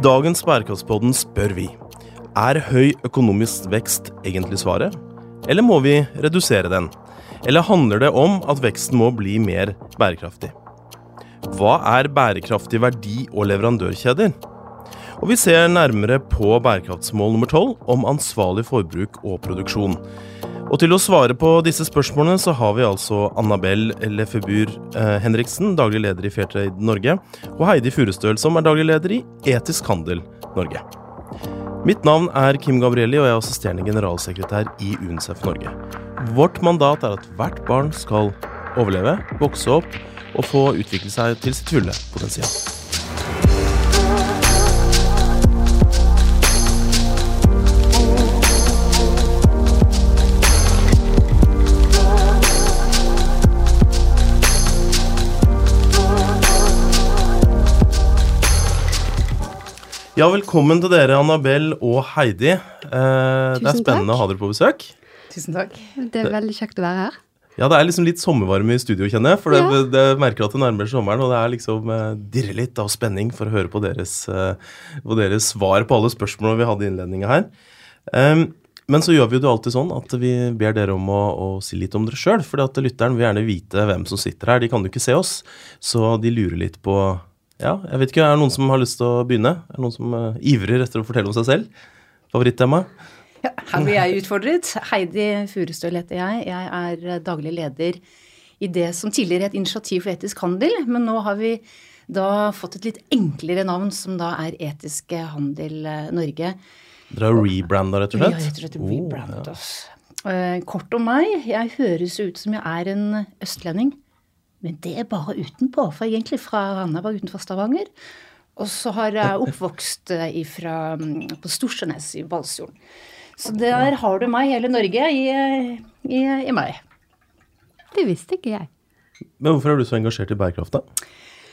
dagens Bærekraftspodden spør vi er høy økonomisk vekst egentlig svaret, eller må vi redusere den? Eller handler det om at veksten må bli mer bærekraftig? Hva er bærekraftig verdi- og leverandørkjeder? Og vi ser nærmere på bærekraftsmål nummer tolv om ansvarlig forbruk og produksjon. Og til å svare på disse spørsmålene så har vi altså Annabel Lefebur eh, Henriksen, daglig leder i Fairtrade Norge, og Heidi Furustøl, som er daglig leder i Etisk handel Norge. Mitt navn er Kim Gabrielli, og jeg er assisterende generalsekretær i UNICEF Norge. Vårt mandat er at hvert barn skal overleve, vokse opp og få utvikle seg til sitt fulle potensial. Ja, velkommen til dere, Annabel og Heidi. Eh, det er spennende takk. å ha dere på besøk. Tusen takk. Det er veldig kjekt å være her. Ja, det er liksom litt sommervarme i studio, kjenner jeg. For det, Ja. det merker at det nærmer seg sommeren, og det er liksom eh, dirrer litt av spenning for å høre på deres, eh, på deres svar på alle spørsmålene vi hadde i innledninga her. Um, men så gjør vi jo det alltid sånn at vi ber dere om å, å si litt om dere sjøl. For at lytteren vil gjerne vite hvem som sitter her. De kan jo ikke se oss, så de lurer litt på Ja, jeg vet ikke, er det noen som har lyst til å begynne? Er det noen som uh, ivrer etter å fortelle om seg selv? Favorittema? Ja, her blir jeg utfordret. Heidi Furustøl heter jeg. Jeg er eh, daglig leder i det som tidligere het Initiativ for etisk handel, men nå har vi da fått et litt enklere navn, som da er Etisk handel eh, Norge. Dere har rebranda, rett og Vi slett? har rett og slett Oh, rebrandet ja. Eh, Kort om meg. Jeg høres ut som jeg er en østlending. Men det er bare utenpå, for jeg er egentlig fra Randaberg utenfor Stavanger. Og så har jeg oppvokst eh, ifra, mm, på Storsjønes i Balsfjorden. Så der har du meg, hele Norge, i, i, i meg. Det visste ikke jeg. Men hvorfor er du så engasjert i bærekraft, da?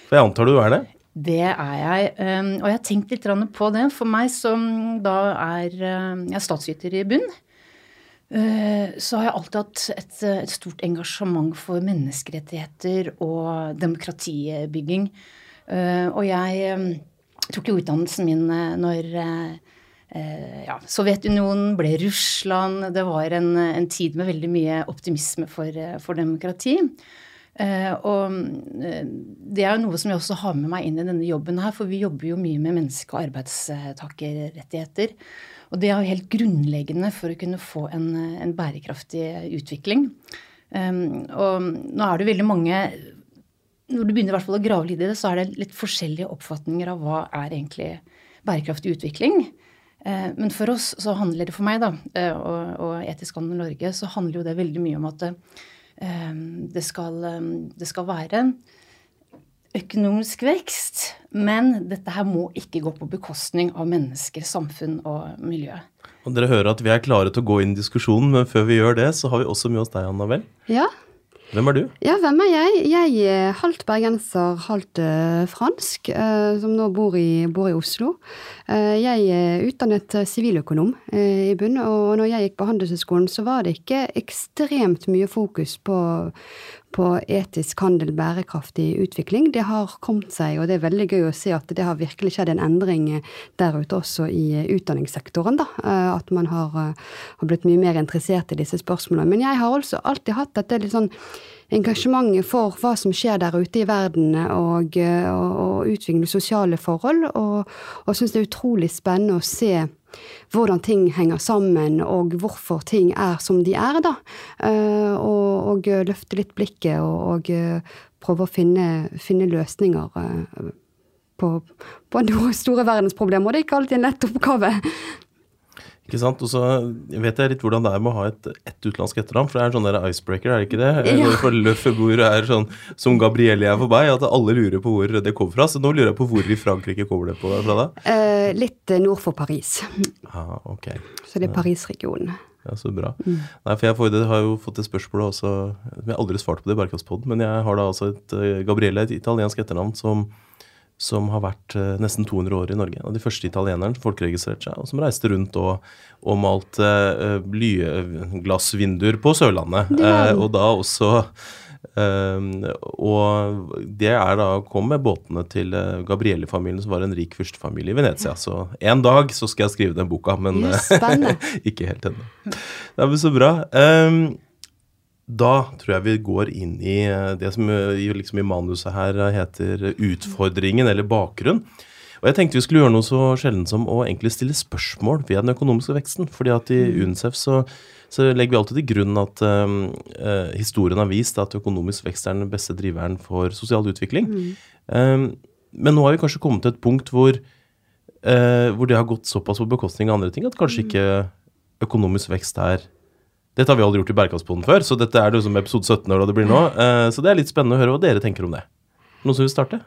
For jeg antar du er det? Det er jeg. um, Og jeg har tenkt litt på det. For meg som da er um, Jeg er statsviter i bunn. Uh, Så har jeg alltid hatt et, et stort engasjement for menneskerettigheter og demokratibygging. Uh, Og jeg um, tok jo utdannelsen min når eh, ja, Sovjetunionen ble Russland. Det var en, en tid med veldig mye optimisme for, eh, for demokrati. Eh, og eh, det er jo noe som jeg også har med meg inn i denne jobben her, for vi jobber jo mye med menneske- og arbeidstakerrettigheter. Og det er jo helt grunnleggende for å kunne få en, en bærekraftig utvikling. Um, og nå er det veldig mange Når du begynner i hvert fall å grave litt i det, så er det litt forskjellige oppfatninger av hva er egentlig bærekraftig utvikling. Eh, Men for oss så handler det for meg, da, og, Etisk handel Norge, så handler jo det veldig mye om at det skal, eh, det skal være økonomisk vekst, men dette her må ikke gå på bekostning av mennesker, samfunn og miljø. Og dere hører at vi er klare til å gå inn i diskusjonen, men før vi gjør det, så har vi også med oss deg, Annabel. Ja, Hvem er du? ja hvem er jeg? Jeg er halvt bergenser, halvt eh, fransk, eh, som nå bor i, bor i Oslo. Eh, jeg er utdannet siviløkonom i bunn, og når jeg gikk på Handelshøyskolen, så var det ikke ekstremt mye fokus på, på etisk handel, bærekraftig utvikling. Det har kommet seg, og det er veldig gøy å se at det har virkelig skjedd en endring der ute også i utdanningssektoren. da, eh, At man har, eh, har blitt mye mer interessert i disse spørsmålene. Men jeg har også alltid hatt dette litt sånn engasjementet for hva som skjer der ute i verden, og, eh, og, og utvikle sosiale forhold. Og, og syns det er utrolig spennende å se hvordan ting henger sammen, og hvorfor ting er som de er, da. Eh, og, og løfte litt blikket og, og eh, prøve å finne, finne løsninger eh, på, på store verdensproblemer. Det er ikke alltid en lett oppgave. Ikke sant? Og så vet jeg litt hvordan det er med å ha et ett utenlandsk etternavn, for det er en sånn der icebreaker, er det ikke det? Ja. For Løffebord er sånn som Gabrielle er for meg, at alle lurer på hvor det kommer fra. Så nå lurer jeg på hvor i Frankrike kommer det på fra da? Eh, litt eh, nord for Paris. Ah, ok. Så det er Paris-regionen. Ja, så bra. Nei, for jeg får, det, har jo fått det spørsmålet også Jeg har aldri svart på det i Bærekraftspodden, men jeg har da altså et eh, Gabrielle, et italiensk etternavn, som, som har vært eh, nesten 200 år i Norge. Og de første italieneren folkeregistrerte seg, og som reiste rundt og, og malte uh, blyglassvinduer på Sørlandet. Det Eh, den. og da også uh, og det er da kom med båtene til uh, Gabrielli-familien, som var en rik fyrstefamilie i Venezia. Så en dag så skal jeg skrive den boka, men uh, ikke helt ennå. Det er vel så bra. Um, da tror jeg vi går inn i uh, det som uh, i- liksom i manuset her uh, heter utfordringen, eller bakgrunn. Og jeg tenkte vi skulle gjøre noe så sjelden som å egentlig stille spørsmål ved den økonomiske veksten. fordi at i UNICEF så, så legger vi alltid til grunn at eh, historien har vist at økonomisk vekst er den beste driveren for sosial utvikling. Um, men nå har vi kanskje kommet til et punkt hvor, uh, hvor det har gått såpass på bekostning av andre ting at kanskje ikke økonomisk vekst er Dette har vi aldri gjort i Bærekraftspodden før, så dette er liksom episode 17 eller hva det blir nå. Eh, så det er litt spennende å høre hva dere tenker om det. Noen som vil starte?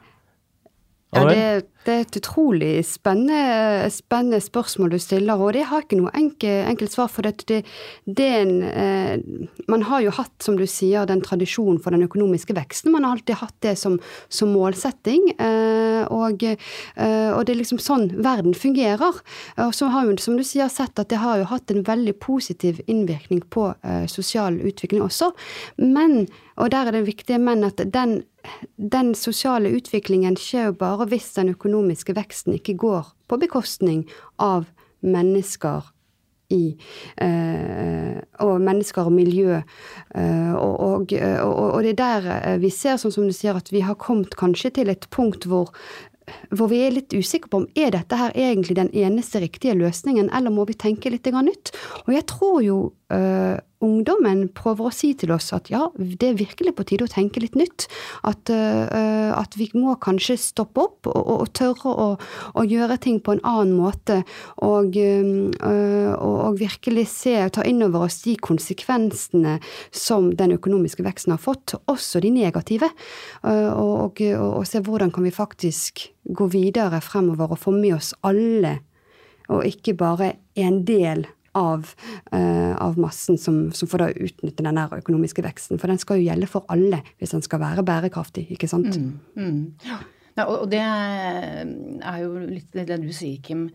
Ja, det, det er et utrolig spennende, spennende spørsmål du stiller, og det har ikke noe enkel, enkelt svar. For det, det, det en, eh, man har jo hatt, som du sier, den tradisjonen for den økonomiske veksten. Man har alltid hatt det som, som målsetting. Eh, og, eh, og det er liksom sånn verden fungerer. Og så har jo, som du sier, sett at det har jo hatt en veldig positiv innvirkning på eh, sosial utvikling også. Men, og der er det viktige men, at den den sosiale utviklingen skjer jo bare hvis den økonomiske veksten ikke går på bekostning av mennesker i eh, Og mennesker og miljø. Eh, og, og, og, det er der eh, vi ser, sånn som du sier, at vi har kommet kanskje til et punkt hvor hvor vi er litt usikre på om er dette her egentlig den eneste riktige løsningen, eller må vi tenke litt nytt. Og jeg tror jo øh, ungdommen prøver å si til oss at ja, det er virkelig på tide å tenke litt nytt. At, uh, at vi må kanskje stoppe opp og, og, og tørre å, gjøre ting på en annen måte. Og, uh, og, virkelig se ta inn over oss de konsekvensene som den økonomiske veksten har fått, også de negative. Uh, og, se hvordan kan vi faktisk gå videre fremover og få med oss alle, og ikke bare en del av, uh, av massen som, som får da utnytte den der økonomiske veksten. For den skal jo gjelde for alle hvis den skal være bærekraftig, ikke sant? Mm. Ja, og, det er jo litt det du sier, Kim.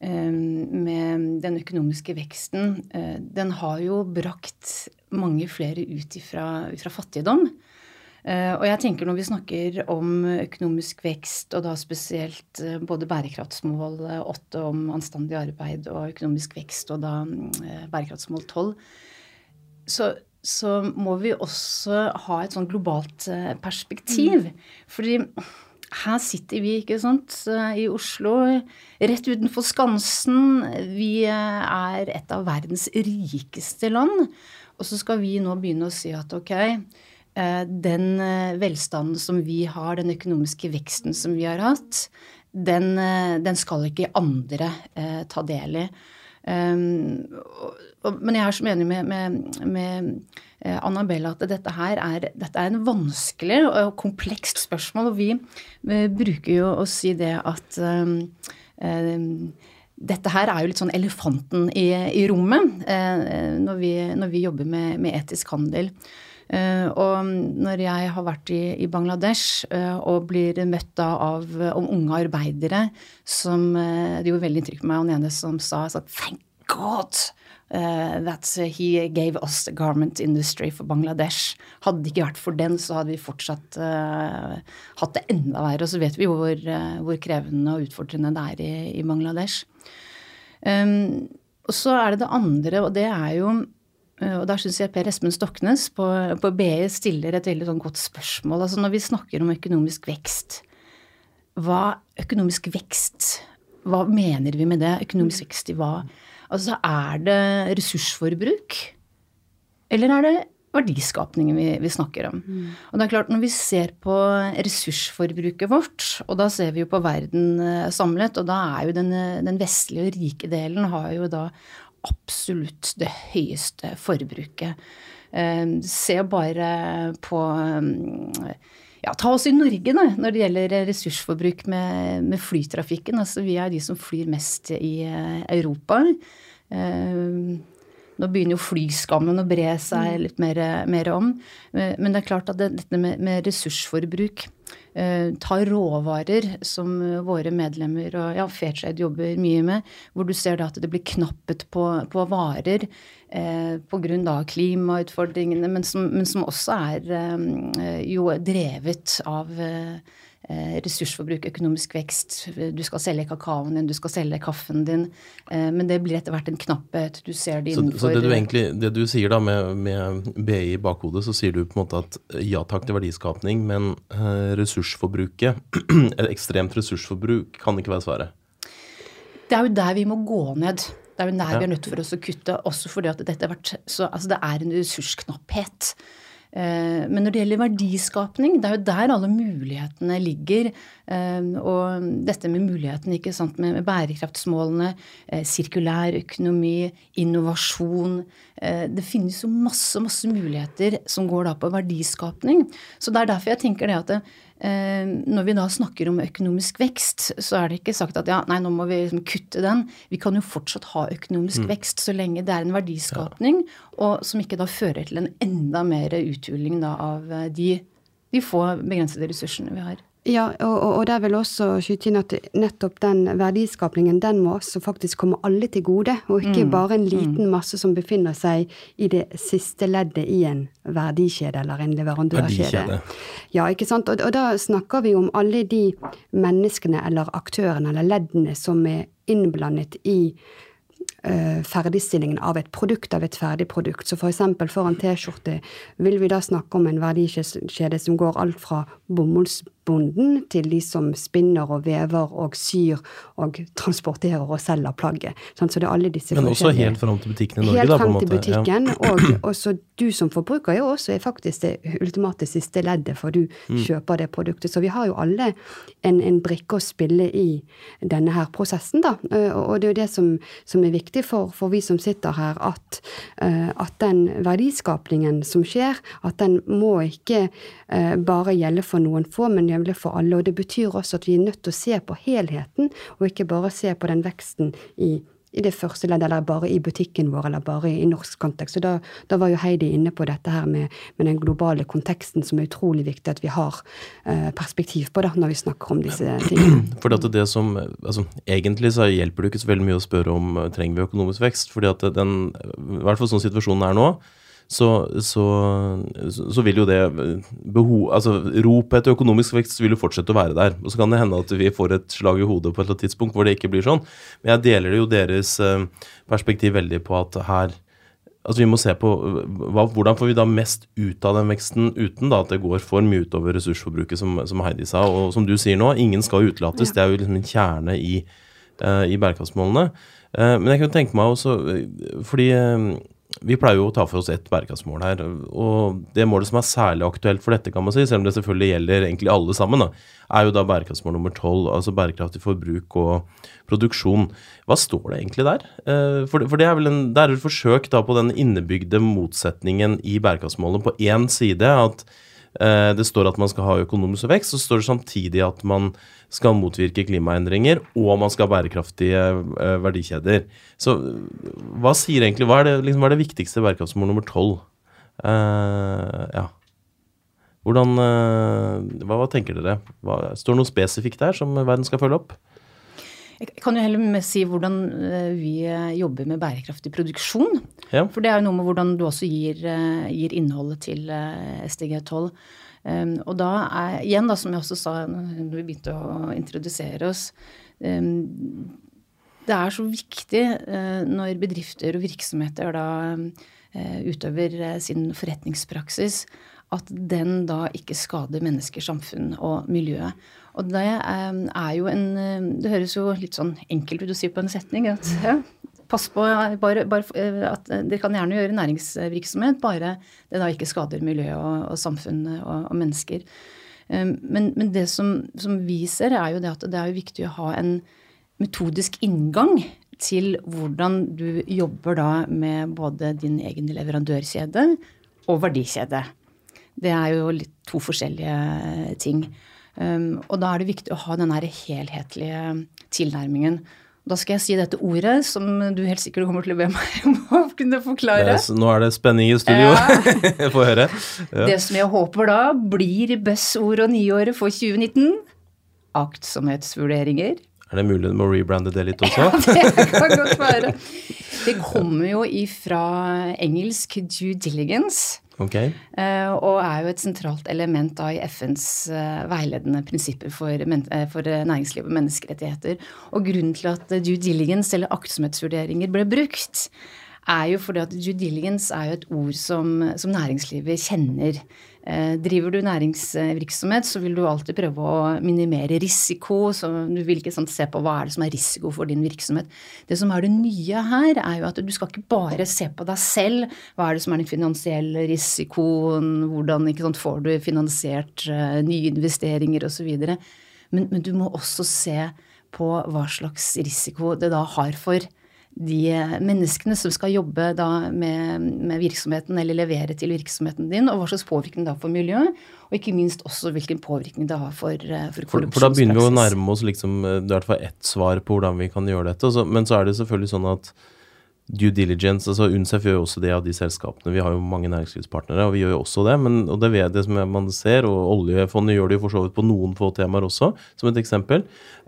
eh, Med den økonomiske veksten. eh, Den har jo brakt mange flere ut ut fra fattigdom. Eh, Og jeg tenker når vi snakker om økonomisk vekst, og da spesielt eh, både bærekraftsmål eh, 8 om anstendig arbeid og økonomisk vekst, og da eh, bærekraftsmål 12, så, så må vi også ha et sånn globalt perspektiv. perspektiv. Fordi her sitter vi, ikke sant, eh, i Oslo, rett utenfor Skansen. Vi eh, er et av verdens rikeste land. Og så skal vi nå begynne å si at ok, eh, den eh, velstanden som vi har, den økonomiske veksten som vi har hatt, den, eh, den skal ikke andre eh, ta del i. Um, og, men jeg er så enig med, med, med eh, Annabella at dette her er, dette er en vanskelig og komplekst spørsmål. Og vi vi bruker jo å si det at um, um, dette her er jo litt sånn elefanten i, i rommet uh, når, vi, når vi jobber med, med etisk handel. Eh, og når jeg har vært i, Bangladesh eh, og blir møtt da av unge arbeidere som eh, Det gjorde veldig inntrykk på meg, han ene som sa sånn Thank God! Uh, that he gave us the garment industry for Bangladesh. Hadde det ikke vært for den, så hadde vi fortsatt uh, hatt det enda verre. Og så vet vi hvor, uh, hvor krevende og utfordrende det er i, i Bangladesh. Um, og så er det det andre, og det er jo og der syns jeg Per Espen Stoknes på, på BI stiller et veldig sånn godt spørsmål. Altså når vi snakker om økonomisk vekst, hva økonomisk vekst Hva mener vi med det? Økonomisk vekst i hva? Altså er det ressursforbruk? Eller er det verdiskapningen vi, vi snakker om? Og det er klart, når vi ser på ressursforbruket vårt, og da ser vi jo på verden eh, samlet, og da er jo den, den vestlige og rike delen har jo da absolutt det høyeste forbruket. Eh, se bare på eh, ja, Ta oss i Norge da, når det gjelder ressursforbruk med, med flytrafikken. Altså, vi er de som flyr mest i eh, Europa. Nå begynner jo flyskammen å bre seg litt mer, mer om. Men det er klart at det, dette med, med ressursforbruk eh, ta råvarer, som våre medlemmer og ja, Fairtrade jobber mye med, hvor du ser at det blir knappet på, på varer eh, pga. klimautfordringene, men som, men som også er eh, jo drevet av eh, Eh, ressursforbruk, økonomisk vekst. Du skal selge kakaoen din, du skal selge kaffen din. Eh, men det blir etter hvert en knapphet. Du ser det innenfor Så, så det, du egentlig, det du sier da med, med, BI i bakhodet, så sier du på en måte at ja takk til verdiskapning, men ressursforbruket, ressursforbruket, ekstremt ressursforbruk, kan ikke være svaret? Det er jo der vi må gå ned. Det er jo der ja. vi er nødt for oss å kutte, også fordi at dette har vært så, altså det er en ressursknapphet. Eh, men når det gjelder verdiskapning, det er jo der alle mulighetene ligger. Eh, og dette med mulighetene ikke sant, med bærekraftsmålene, eh, sirkulær økonomi, innovasjon Det finnes jo masse, masse muligheter som går da på verdiskapning. Så det er derfor jeg tenker det at når vi da snakker om økonomisk vekst, så er det ikke sagt at ja, nei, nå må vi liksom kutte den. Vi kan jo fortsatt ha økonomisk mm. vekst så lenge det er en verdiskapning, og som ikke da fører til en enda mer uthuling da av de, de få begrensede ressursene vi har. Ja, og, og der vil også skyte inn at nettopp den verdiskapningen den må også faktisk komme alle til gode, og ikke mm. bare en liten mm. masse som befinner seg i det siste leddet i en verdikjede eller en leverandørkjede. Ja, ikke sant? Og, og da snakker vi om alle de menneskene eller aktørene eller leddene som er innblandet i ferdigstillingen av et produkt, av et ferdig produkt. Så f.eks. For, for en T-skjorte vil vi da snakke om en verdikjede som går alt fra bomullsbonden til de som spinner og vever og syr og transporterer og selger plagget. Sånn, så det er alle disse Men også helt fram til butikken i Norge, helt da. Helt frem til butikken, ja. og også du som forbruker er jo også er faktisk det ultimate siste leddet, for du mm. kjøper det produktet. Så vi har jo alle en, en, brikke å spille i denne her prosessen, da. Og det er jo det som, som er viktig for, for, vi som sitter her, at, at den verdiskapningen som skjer, at den må ikke bare gjelde for noen få, men gjelde for alle. Og det betyr også at vi er nødt til å se på helheten, og ikke bare se på den veksten i i det første leddet, eller bare i butikken vår, eller bare i norsk kontekst. Så da, da var jo Heidi inne på dette her med, med, den globale konteksten som er utrolig viktig at vi har eh, perspektiv på da, når vi snakker om disse tingene. For at det som, altså, Egentlig så hjelper det ikke så veldig mye å spørre om trenger vi økonomisk vekst. fordi at den, i hvert fall sånn situasjonen er nå, så, så, så, vil jo det behov, altså Ropet etter økonomisk vekst vil jo fortsette å være der. Og så kan det hende at vi får et slag i hodet på et eller annet tidspunkt hvor det ikke blir sånn. Men jeg deler jo deres eh, perspektiv veldig på at her Altså Vi må se på hva, hvordan får vi da mest ut av den veksten uten da at det går for mye utover ressursforbruket, som, som Heidi sa. Og som du sier nå, ingen skal utelates. Det er jo liksom en kjerne i, uh, i bærekraftsmålene. Uh, men jeg kunne tenke meg også, fordi vi pleier jo å ta for oss ett bærekraftsmål her. Og det målet som er særlig aktuelt for dette, kan man si, selv om det selvfølgelig gjelder egentlig alle sammen, da, er jo da bærekraftsmål nummer tolv, altså bærekraftig forbruk og produksjon. Hva står det egentlig der? Eh, for, det er vel en, det er et forsøk da på den innebygde motsetningen i bærekraftsmålet. På én side at det står at man skal ha økonomisk vekst, så står det samtidig at man skal motvirke klimaendringer, og man skal ha bærekraftige eh, verdikjeder. Så hva sier egentlig, hva er det, liksom, hva er det viktigste bærekraftsmål nummer tolv? Uh, ja. Hvordan, uh, hva, hva, tenker dere? Hva, står det noe spesifikt der som verden skal følge opp? Jeg kan jo heller med si hvordan eh, vi eh, jobber med bærekraftig produksjon. Ja. For det er jo noe med hvordan du også gir, eh, gir innholdet til SDG12. Um, og da er, igjen, da, som jeg også sa når vi begynte å introdusere oss um, Det er så viktig uh, når bedrifter og virksomheter da uh, utøver uh, sin forretningspraksis, at den da ikke skader mennesker, samfunn og miljøet. Og det ehm, er jo en eh, Det høres jo litt sånn enkelt ut å si på en setning. at ja, Pass på bare, bare, eh, at dere kan gjerne gjøre næringsvirksomhet, bare det da ikke skader miljø og, og samfunn og, og, mennesker. Ehm, men, men det som, som, vi ser, er jo det at det er viktig å ha en metodisk inngang til hvordan du jobber da med både din egen leverandørkjede og verdikjede. Det er jo litt to forskjellige ting. Um, og da er det viktig å ha den helhetlige tilnærmingen. Da skal jeg si dette ordet som du helt sikkert kommer til å be meg om å kunne forklare. Er, nå er det spenning i studio. Ja. Få høre. Ja. Det som jeg håper da blir BUZZ-ord og nyåret for 2019, aktsomhetsvurderinger. Er det mulig må rebrande det litt også? Ja, det kan godt være. Det kommer jo ifra engelsk due diligence. Okay. Uh, og er jo et sentralt element da i FNs uh, veiledende prinsipper for, uh, for næringsliv og menneskerettigheter. Og grunnen til at due diligence, eller aktsomhetsvurderinger, ble brukt, er jo fordi at due diligence er jo et ord som, som næringslivet kjenner. Eh, driver du næringsvirksomhet, så vil du alltid prøve å minimere risiko. så Du vil ikke sant, se på hva er det som er risiko for din virksomhet. Det som er det nye her, er jo at du skal ikke bare se på deg selv. Hva er det som er den finansielle risikoen? Hvordan sant, får du finansiert uh, nye investeringer osv. Men, men du må også se på hva slags risiko det da har for de menneskene som skal jobbe med, med, virksomheten eller levere til virksomheten din, og hva slags påvirkning det har for miljøet, og ikke minst også hvilken påvirkning det har for, eh, for For, for da begynner vi å nærme oss liksom, det er i hvert fall ett svar på hvordan vi kan gjøre dette. Men så er det selvfølgelig sånn at due diligence altså UNCEF gjør jo også det av de selskapene. Vi har jo mange næringslivspartnere, og vi gjør jo også det. Men, og det vet det som man ser, og oljefondet gjør det jo for så vidt på noen få temaer også, som et eksempel.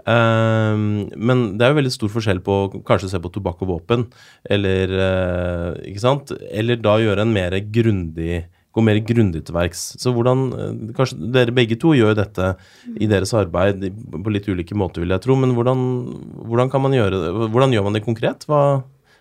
Um, men det er jo veldig stor forskjell på kanskje se på tobakk og våpen, eller uh, Ikke sant? Eller da gjøre en mer grundig gå mer grundig til verks. Så hvordan eh, Kanskje dere begge to gjør dette i deres arbeid på litt ulike måter, vil jeg tro. Men hvordan, hvordan kan man gjøre det? Hvordan gjør man det konkret? Hva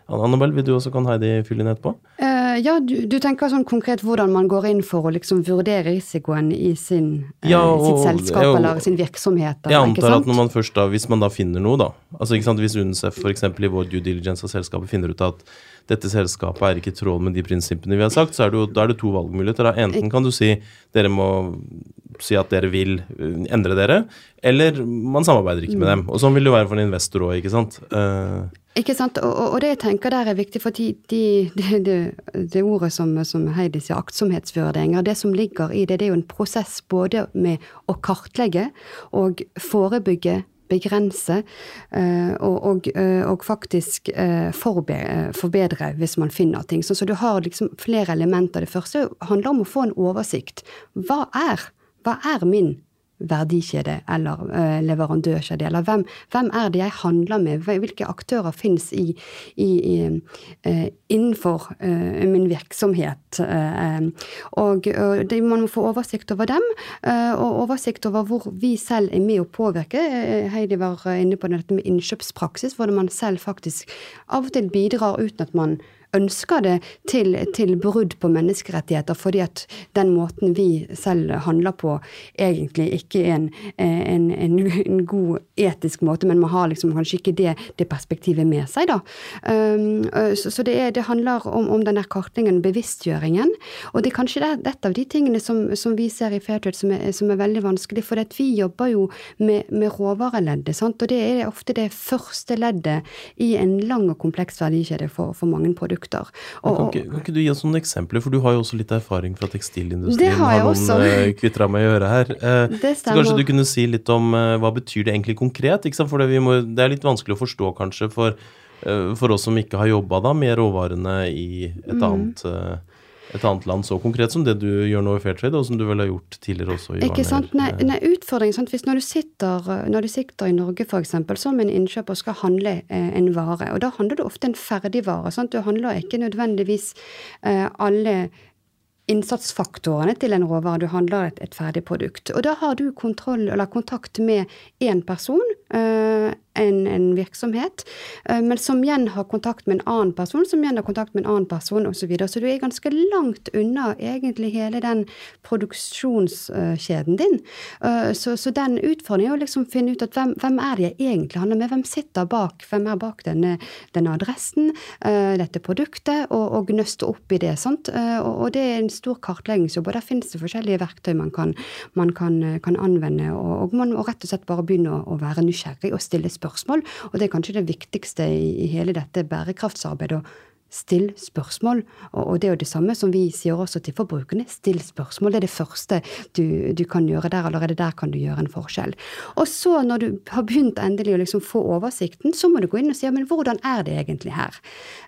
Annabel, vil du også kan Heidi fylle inn etterpå? Uh, ja, du, du, tenker sånn konkret hvordan man går inn for å liksom vurdere risikoen i sin, uh, ja, og, sitt selskap og, eller sin virksomhet? jeg antar at når man først da, hvis man da finner noe, da altså ikke sant, Hvis UNICEF f.eks. i vår due diligence av selskapet finner ut at dette selskapet er ikke i tråd med de prinsippene vi har sagt, så er det jo, da er det to valgmuligheter. Da. Enten kan du si dere må si at dere vil uh, endre dere, eller man samarbeider ikke med mm. dem. Og sånn vil det være for en investor òg, ikke sant. Uh, ikke sant, og, og, det jeg tenker der er viktig, for de, de, de, det ordet som, som, Heidi sier, aktsomhetsvurderinger, det som ligger i det, det er jo en prosess både med å kartlegge og forebygge begrense uh, og, og, uh, og, faktisk uh, forbedre hvis man finner ting. Så, så, du har liksom flere elementer. Det første handler om å få en oversikt. Hva er, hva er min verdikjede eller uh, leverandørkjede, eller hvem, hvem, er det jeg handler med, hvilke aktører finnes i, i, i, uh, innenfor uh, min virksomhet. og man må få oversikt over dem, og oversikt over hvor vi selv er med å påvirke. Heidi var inne på dette med innkjøpspraksis, hvor man selv faktisk av og til bidrar uten at man ønsker det til, til, brudd på menneskerettigheter, fordi at den måten vi selv handler på, egentlig ikke er en, en, en, en god etisk måte, men man har liksom kanskje ikke det, det perspektivet med seg, da. Um, så, så det, er, det, handler om, om den der kartleggingen, bevisstgjøringen. Og det er kanskje det, et av de tingene som, som vi ser i Fairtrade som, som, er veldig vanskelig, for vi jobber jo med, med råvareleddet, sant? og det er ofte det første leddet i en lang og kompleks verdikjede for, for mange produkter produkter. Og, kan, ikke, kan, ikke, du gi oss noen eksempler, for du har jo også litt erfaring fra tekstilindustrien. Det har jeg har også. noen uh, kvitter meg å gjøre her. Det det Så kanskje du kunne si litt om uh, hva betyr det egentlig konkret? For det, må, det, er litt vanskelig å forstå kanskje for, for oss som ikke har jobba med råvarene i et mm. annet et annet land så konkret som det du gjør nå i Fairtrade, og som du vel har gjort tidligere også? Ikke sant? Nei, nei utfordringen sant? Hvis når du sitter, når du sitter i Norge f.eks. som en innkjøper og skal handle eh, en vare, og da handler du ofte en ferdigvare. Sant? Du handler ikke nødvendigvis eh, alle innsatsfaktorene til en råvare. Du handler et, et ferdig produkt. Og da har du kontroll, eller kontakt med én person. Eh, en, en, virksomhet, eh, men som igjen har kontakt med en annen person, som igjen har kontakt med en annen person osv. Så, videre. så du er ganske langt unna egentlig hele den produksjonskjeden din. Eh, så, så den utfordringen er å liksom finne ut at hvem, hvem, er det jeg egentlig handler med, hvem sitter bak, hvem er bak denne, denne adressen, eh, dette produktet, og, og gnøste opp i det. sant? Og, og det er en stor kartleggingsjobb, og der finnes det forskjellige verktøy man kan, man kan, kan anvende, og, og, man må rett og slett bare begynne å, å være nysgjerrig og stille spørsmål spørsmål. Og det er kanskje det viktigste i, i hele dette bærekraftsarbeidet. Å Still spørsmål. Og det er jo det samme som vi sier også til forbrukerne. Still spørsmål. Det er det første du, du kan gjøre der. Allerede der kan du gjøre en forskjell. Og så, når du har begynt endelig å liksom få oversikten, så må du gå inn og si men hvordan er det egentlig her?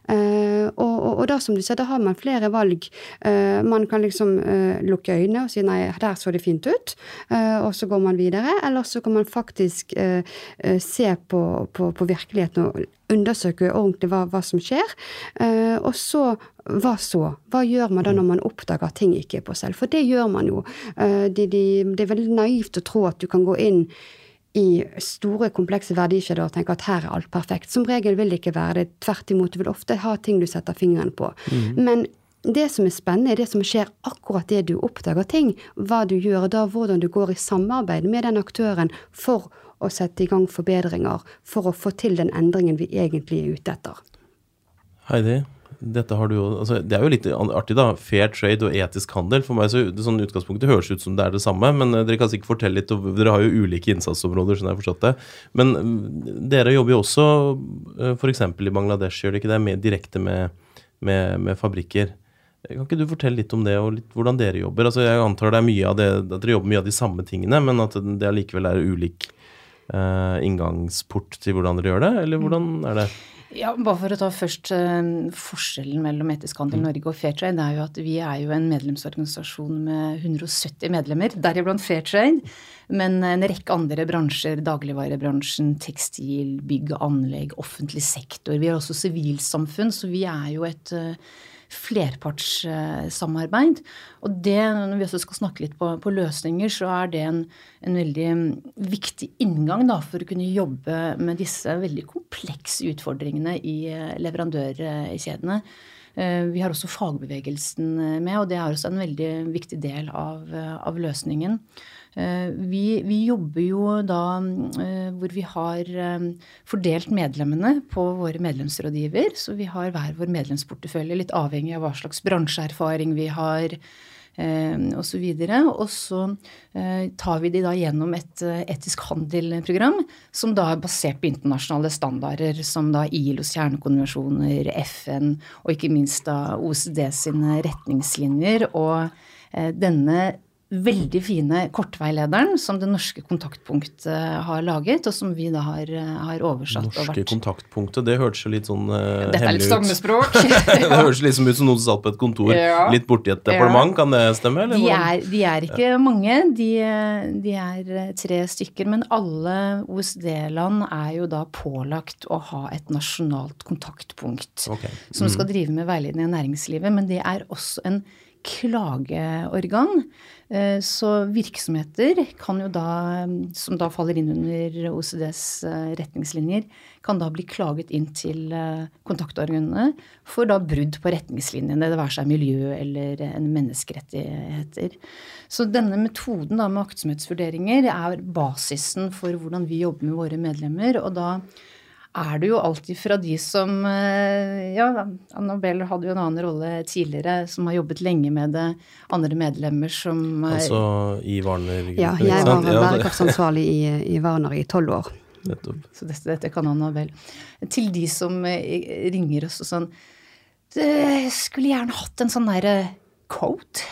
Uh, og, og, og, da som du ser, da har man flere valg. Uh, man kan liksom uh, lukke øynene og si nei, der så det fint ut, og så går man videre. Eller så kan man faktisk se på, på, på virkeligheten og undersøke ordentlig hva, hva som skjer. Eh, og så hva så? Hva gjør man da når man oppdager at ting ikke er på selv? For det gjør man jo. Eh, det de, det er veldig naivt å tro at du kan gå inn i store, komplekse verdikjeder og tenke at her er alt perfekt. Som regel vil det ikke være det. Tvert imot, du vil ofte ha ting du setter fingeren på. Mm. Men det som er spennende, er det som skjer akkurat det du oppdager ting. Hva du gjør da, hvordan du går i samarbeid med den aktøren for å sette i gang forbedringer for å få til den endringen vi egentlig er ute etter. Heidi, dette har du jo, altså det er jo litt artig, da. Fair trade og etisk handel. For meg så det sånn utgangspunktet høres ut som det er det samme. Men eh, dere kan sikkert fortelle litt, dere har jo ulike innsatsområder. sånn jeg har forstått det. Men mm, dere jobber jo også eh, f.eks. i Bangladesh, gjør dere ikke det? med, direkte med, med, med, fabrikker. Kan ikke du fortelle litt om det, og litt hvordan dere jobber? Altså Jeg antar det er mye av det, at dere jobber mye av de samme tingene, men at det allikevel er ulik uh, inngangsport til hvordan dere gjør det, eller hvordan er det? Ja, Bare for å ta først uh, forskjellen mellom Etisk handel Norge og Fairtrade, det er jo at vi er jo en medlemsorganisasjon med 170 medlemmer, deriblant Fairtrade. Men en rekke andre bransjer, dagligvarebransjen, tekstil, bygg og anlegg, offentlig sektor. Vi har også sivilsamfunn, så vi er jo et uh, flerpartssamarbeid. Og det, når vi også skal snakke litt på, på løsninger, så er det en, en veldig viktig inngang da, for å kunne jobbe med disse veldig komplekse utfordringene i eh, leverandørkjedene. Eh, vi har også fagbevegelsen med, og det er også en veldig viktig del av, av løsningen. Eh, vi, vi, jobber jo da eh, hvor vi har eh, fordelt medlemmene på våre medlemsrådgiver. Så vi har hver vår medlemsportefølje, litt avhengig av hva slags bransjeerfaring vi har. Og så, videre. og så tar vi de da gjennom et etisk handel-program som da er basert på internasjonale standarder, som da ILOs kjernekonvensjoner, FN og ikke minst da OECD sine retningslinjer. Og denne veldig fine kortveilederen som det norske kontaktpunktet har laget, og som vi da har, har oversatt. Norske kontaktpunktet, det hørtes jo litt sånn uh, Dette er litt stammespråk. det høres liksom ut som noen som satt på et kontor ja. litt borti et departement, ja. kan det stemme? De er, de, er, ikke ja. mange, de, de, er eh, tre stykker. Men alle OECD-land er jo da pålagt å ha et nasjonalt kontaktpunkt okay. mm. som skal drive med veiledning i næringslivet. Men det er også en klageorgan. Eh, så virksomheter kan jo da, som da faller inn under OCDs eh, retningslinjer, kan da bli klaget inn til eh, kontaktorganene for da brudd på retningslinjene, det være seg miljø eller menneskerettigheter. Så denne metoden da med aktsomhetsvurderinger er basisen for hvordan vi jobber med våre medlemmer. og da er det jo alltid fra de som eh, Ja, Annabelle hadde jo en annen rolle tidligere, som har jobbet lenge med det. Andre medlemmer som Altså i Warner? Ja, jeg var bærekraftsansvarlig i, i Warner i tolv år. Nettopp. Så dette, dette kan Annabelle. Til de som eh, ringer oss og sånn Skulle gjerne hatt en sånn derre code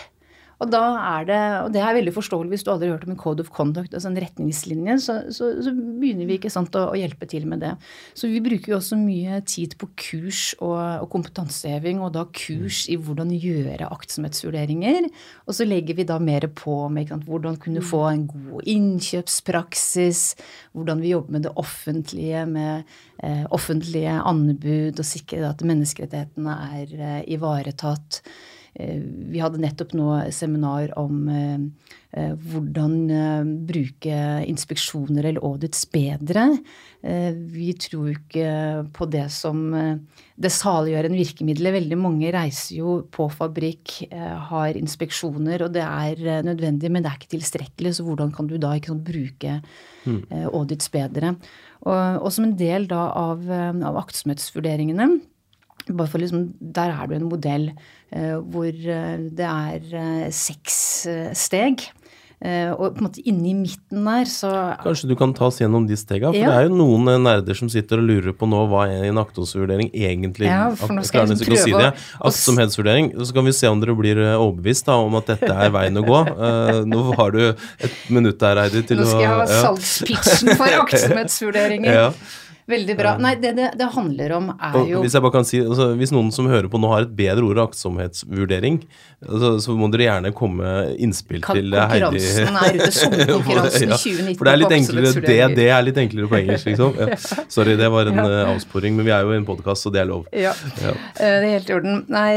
og da er det, og det er veldig forståelig hvis du aldri har hørt om en code of conduct, altså en retningslinje, så, så, så begynner vi ikke sant, å, å, hjelpe til med det. Så vi bruker jo også mye tid på kurs og, og kompetanseheving, og da kurs i hvordan gjøre aktsomhetsvurderinger. Og så legger vi da mer på med sant, hvordan kunne få en god innkjøpspraksis, hvordan vi jobber med det offentlige, med eh, offentlige anbud, og sikre at menneskerettighetene er eh, ivaretatt. Eh, vi hadde nettopp nå seminar om eh, eh, hvordan bruke inspeksjoner eller audits bedre. Vi tror ikke på det som det saliggjørende virkemidlet. Veldig mange reiser jo på fabrikk, har inspeksjoner, og det er nødvendig, men det er ikke tilstrekkelig. Så hvordan kan du da ikke sånn, bruke mm. audits bedre? Og, og, som en del da av, av aktsomhetsvurderingene bare for liksom, Der er det en modell eh, hvor eh, det er eh, seks eh, steg. Eh, og på en måte inni midten der, så Kanskje du kan ta oss gjennom de stega? For Ja. det er jo noen nerder som sitter og lurer på nå hva er en aktsomhetsvurdering egentlig Ja, for nå skal jeg å si prøve det. å- å s- Aktsomhetsvurdering. Så kan vi se om dere blir overbevist da, om at dette er veien å gå. Eh, nå har du et minutt der, Heidi, til Nå å skal jeg ha ja. salgspitchen for aktsomhetsvurderinger. Ja. Veldig bra. Nei, det det, det handler om, er Og jo hvis jeg bare kan si, altså, hvis noen som hører på nå har et bedre ord aktsomhetsvurdering, altså, så må dere gjerne komme innspill Kan- til eh, Heidi. konkurransen er ute, sommerkonkurransen Ja, 2019 For det er litt enklere, det, det er litt enklere på engelsk, liksom. Ja. Sorry, det var en ja. avsporing, men vi er jo i en podkast, så det er lov. Ja, Ja. eh, det er helt i orden. Nei,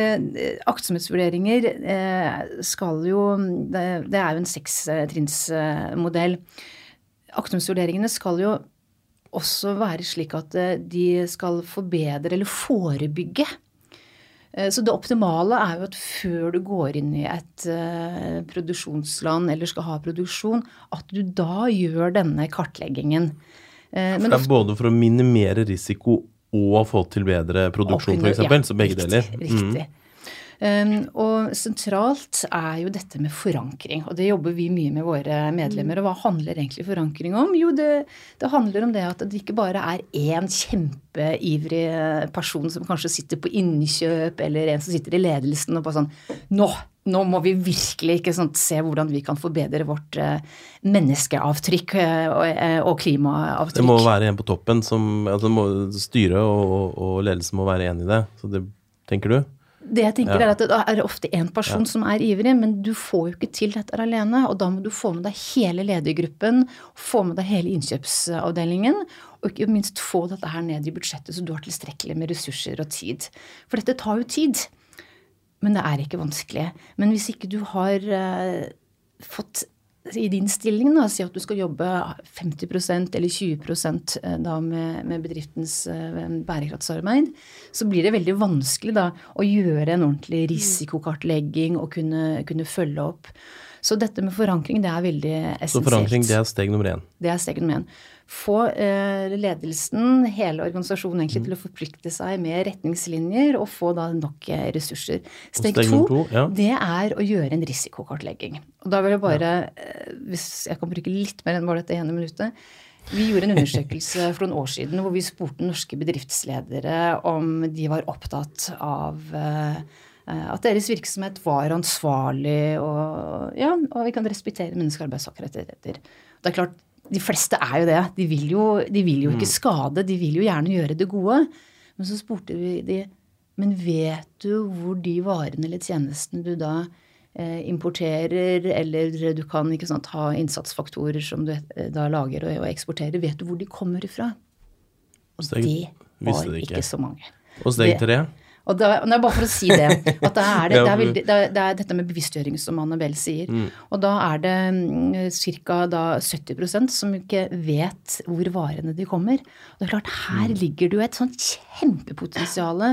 eh, aktsomhetsvurderinger eh, skal jo Det, det er jo en sekstrinnsmodell. Aktsomhetsvurderingene skal jo også være slik at eh, de skal forbedre eller forebygge. Eh, Så det optimale er jo at før du går inn i et eh, produksjonsland eller skal ha produksjon, at du da gjør denne kartleggingen. Men det er både for å minimere risiko og få til bedre produksjon, f.eks. så begge riktig, deler. Mm. Riktig. Um, og sentralt er jo dette med forankring, og det jobber vi mye med våre medlemmer. Og hva handler egentlig forankring om? Jo, det, det handler om det at det ikke bare er én kjempeivrig person som kanskje sitter på innkjøp, eller en som sitter i ledelsen og bare sånn Nå! Nå må vi virkelig sant, se hvordan vi kan forbedre vårt eh, menneskeavtrykk eh, og, eh, klimaavtrykk. Det må være en på toppen som altså, Styret og, og ledelsen må være enig i det. Så det tenker du? Det jeg tenker Ja. er at Det er ofte én person som er ivrig, men du får jo ikke til dette alene. Og da må du få med deg hele ledergruppen, få med deg hele innkjøpsavdelingen. Og ikke minst få dette her ned i budsjettet, så du har tilstrekkelig med ressurser og tid. For dette tar jo tid. Men det er ikke vanskelig. Men hvis ikke du har uh, fått i din stilling, da, si at du skal jobbe 50% eller 20 eh, da med, med bedriftens eh, bærekraftsarbeid, så blir det veldig vanskelig da å gjøre en ordentlig risikokartlegging og kunne, kunne følge opp. Så dette med forankring, det er veldig essensielt. Så forankring, det er steg nummer én. Det er steg nummer én. Få eh, ledelsen, hele organisasjonen egentlig, til å forplikte seg med retningslinjer og få da nok eh, ressurser. Steg, steg to, to, ja. det er å gjøre en risikokartlegging. Og da vil jeg bare, eh, hvis jeg kan bruke litt mer enn bare dette ene minuttet vi gjorde en undersøkelse for noen år siden hvor vi spurte norske bedriftsledere om de var opptatt av eh, at deres virksomhet var ansvarlig og, ja, og vi kan respektere menneske- og arbeidstakerrettigheter. Det er klart, de fleste er jo det. De vil jo, de vil jo ikke skade, de vil jo gjerne gjøre det gode. Men så spurte vi de men vet du hvor de varene eller tjenestene du da eh, importerer, eller du kan ikke sant, ha innsatsfaktorer som du eh, da lager og, og eksporterer, vet du hvor de kommer ifra? Og Steg- det var det ikke. ikke så mange. Og steg tre? Og da, det er bare for å si det. At det er det, det, er veldig, det, er, det er dette med bevisstgjøring som Annabelle sier. Og da er det ca. 70% som ikke vet hvor varene de kommer. Og det er klart, her ligger det jo et sånt kjempepotensial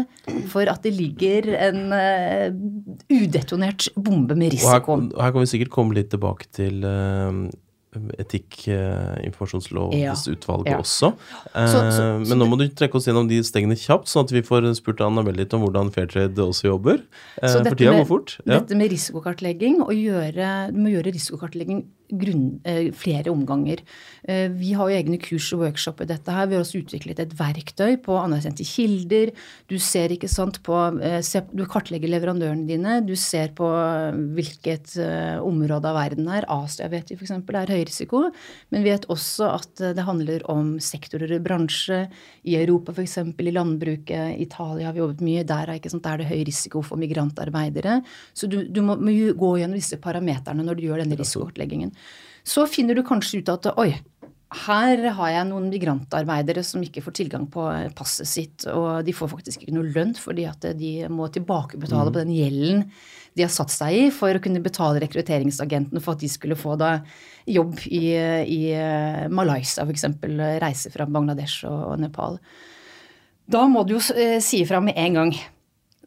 for at det ligger en uh, udetonert bombe med Og her, risiko. og her kan vi sikkert komme litt tilbake til uh, etikk-informasjonslovsutvalget Ja. også. Eh, Så- så- så men nå må du trekke oss gjennom de stegene kjapt, sånn at vi får spurt Annabelle litt om hvordan Fairtrade også jobber. Eh, Så for tida med- går fort. Ja. Dette med risikokartlegging, og gjøre, du må gjøre risikokartlegging grunn, eh, flere omganger. Eh, vi har jo egne kurs og workshop i dette her. Vi har også utviklet et verktøy på anerkjente kilder. Du ser ikke sant på eh, Du kartlegger leverandørene dine. Du ser på hvilket område av verden er. Asia vet vi f.eks. er høy risiko. Men vi vet også at det handler om sektorer og bransje. I Europa f.eks. i landbruket. I Italia har vi jobbet mye. Der er, sant, der er det høy risiko for migrantarbeidere. Så du, du må, må gå gjennom disse parameterne når du gjør denne risikokartleggingen. Så finner du kanskje ut at oi, her har jeg noen migrantarbeidere som ikke får tilgang på passet sitt, og de får faktisk ikke noe lønn fordi at de må tilbakebetale på den gjelden de har satt seg i for å kunne betale rekrutteringsagentene for at de skulle få da jobb i, i Malaysia f.eks., reise fra Bangladesh og, og Nepal. Da må du jo eh, si ifra med en gang.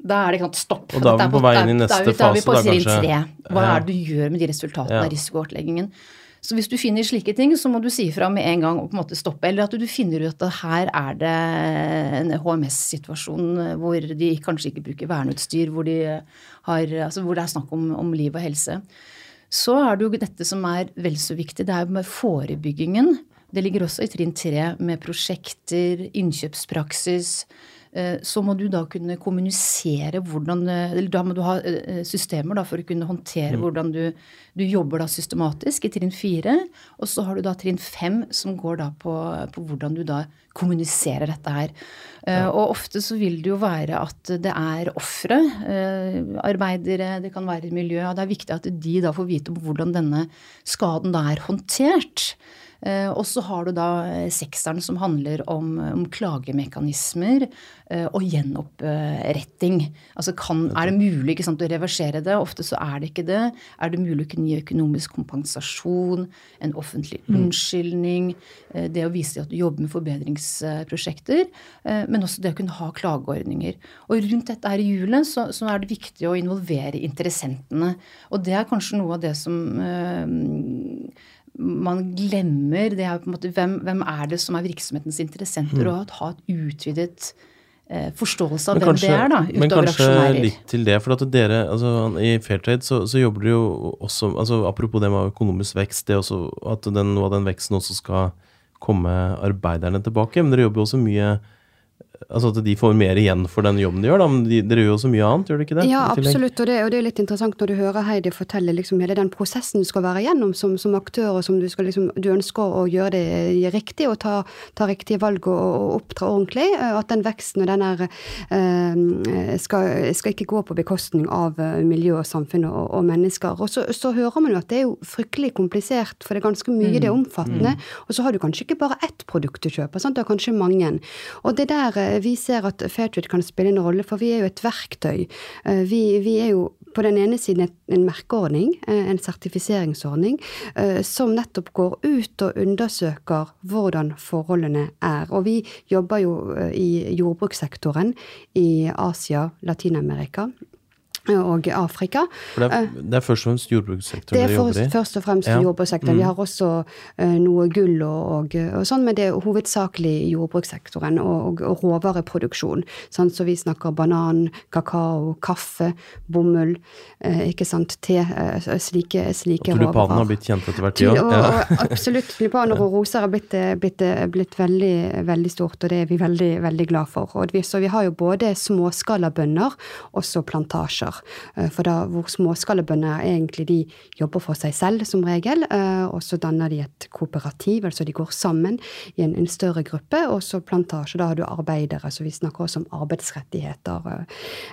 Da er det ikke sant, stopp. Og da er vi på vei inn i neste fase. Da er vi på trinn tre. Hva er det du gjør med de resultatene av risikokartleggingen? Så hvis du finner slike ting, så må du si ifra med en gang og på en måte stoppe. Eller at du finner ut at her er det en HMS-situasjon hvor de kanskje ikke bruker verneutstyr, hvor, de har, altså hvor det er snakk om, om liv og helse. Så er det jo dette som er vel så viktig, det er jo med forebyggingen. Det ligger også i trinn tre med prosjekter, innkjøpspraksis. Eh, så må du da kunne kommunisere hvordan eh, Eller da må du ha eh, systemer da for å kunne håndtere mm. hvordan du, du, jobber da systematisk i trinn fire. Og så har du da trinn fem som går da på, på hvordan du da kommuniserer dette her. Ja. Og ofte så vil det jo være at det er ofre, arbeidere, det kan være miljø. Og det er viktig at de da får vite om hvordan denne skaden da er håndtert. Eh, og så har du da eh, sekseren som handler om, om klagemekanismer eh, og gjenoppretting. Altså kan, er det mulig sant, å reversere det? Ofte så er det ikke det. Er det mulig å kunne gi økonomisk kompensasjon, en offentlig mm. unnskyldning, det å vise at du jobber med forbedringsprosjekter, men også det å kunne ha klageordninger. Og rundt dette her i hjulet så, så, er det viktig å involvere interessentene. Og det er kanskje noe av det som man glemmer det er på en måte hvem, hvem er det som er virksomhetens interessenter, mm. og ha et utvidet eh, forståelse av hvem det er, da, utover men kanskje aksjonærer. litt til det, for at dere, altså I Fairtrade så, så jobber dere jo også altså Apropos det med økonomisk vekst, det også, at den, noe av den veksten også skal komme arbeiderne tilbake. Men dere jobber jo også mye Altså at de får mer igjen for den jobben de gjør, da. Men de, dere gjør jo så mye annet, gjør dere ikke det? Ja, absolutt. Og det, og det, er litt interessant når du hører Heidi fortelle liksom hele den prosessen du skal være igjennom som, som aktør, og som du, skal, liksom, du ønsker å gjøre det riktig og ta, ta riktige valg og, og, opptre ordentlig. Eh, at den veksten og den der eh, skal, skal, ikke gå på bekostning av eh, miljø og samfunn og, og mennesker. Og så, så, hører man jo at det er jo fryktelig komplisert, for det er ganske mye, mm. det er omfattende. Mm. Og så har du kanskje ikke bare ett produkt du kjøper, sant? du har kanskje mange. Og det der eh, vi ser at Fairtrade kan spille en rolle, for vi er jo et verktøy. Eh, vi, vi er jo på den ene siden en merkeordning, eh, en sertifiseringsordning, som nettopp går ut og undersøker hvordan forholdene er. Og vi jobber jo i jordbrukssektoren i Asia, Latin-Amerika, og Afrika. For det er, eh, det er først og fremst jordbrukssektoren dere jobber i? Det er først og fremst ja. jordbrukssektoren. Mm. Vi har også uh, noe gull og, og, og, sånn, men det er hovedsakelig jordbrukssektoren og, og råvareproduksjon. Sånn, så vi snakker banan, kakao, kaffe, bomull, uh, ikke sant, te, uh, slike, slike råvarer. Og tulipaner har blitt kjent etter hvert, ja. Og, absolutt. Tulipaner og roser har blitt, blitt, blitt, veldig, veldig stort, og det er vi veldig, veldig glad for. Vi, så vi har jo både småskalabønder og så plantasjer bønder. Eh, for da hvor småskalabønder egentlig de jobber for seg selv som regel, eh, og så danner de et kooperativ, altså de går sammen i en, en større gruppe, og så plantasje, da har du arbeidere, så vi snakker også om arbeidsrettigheter.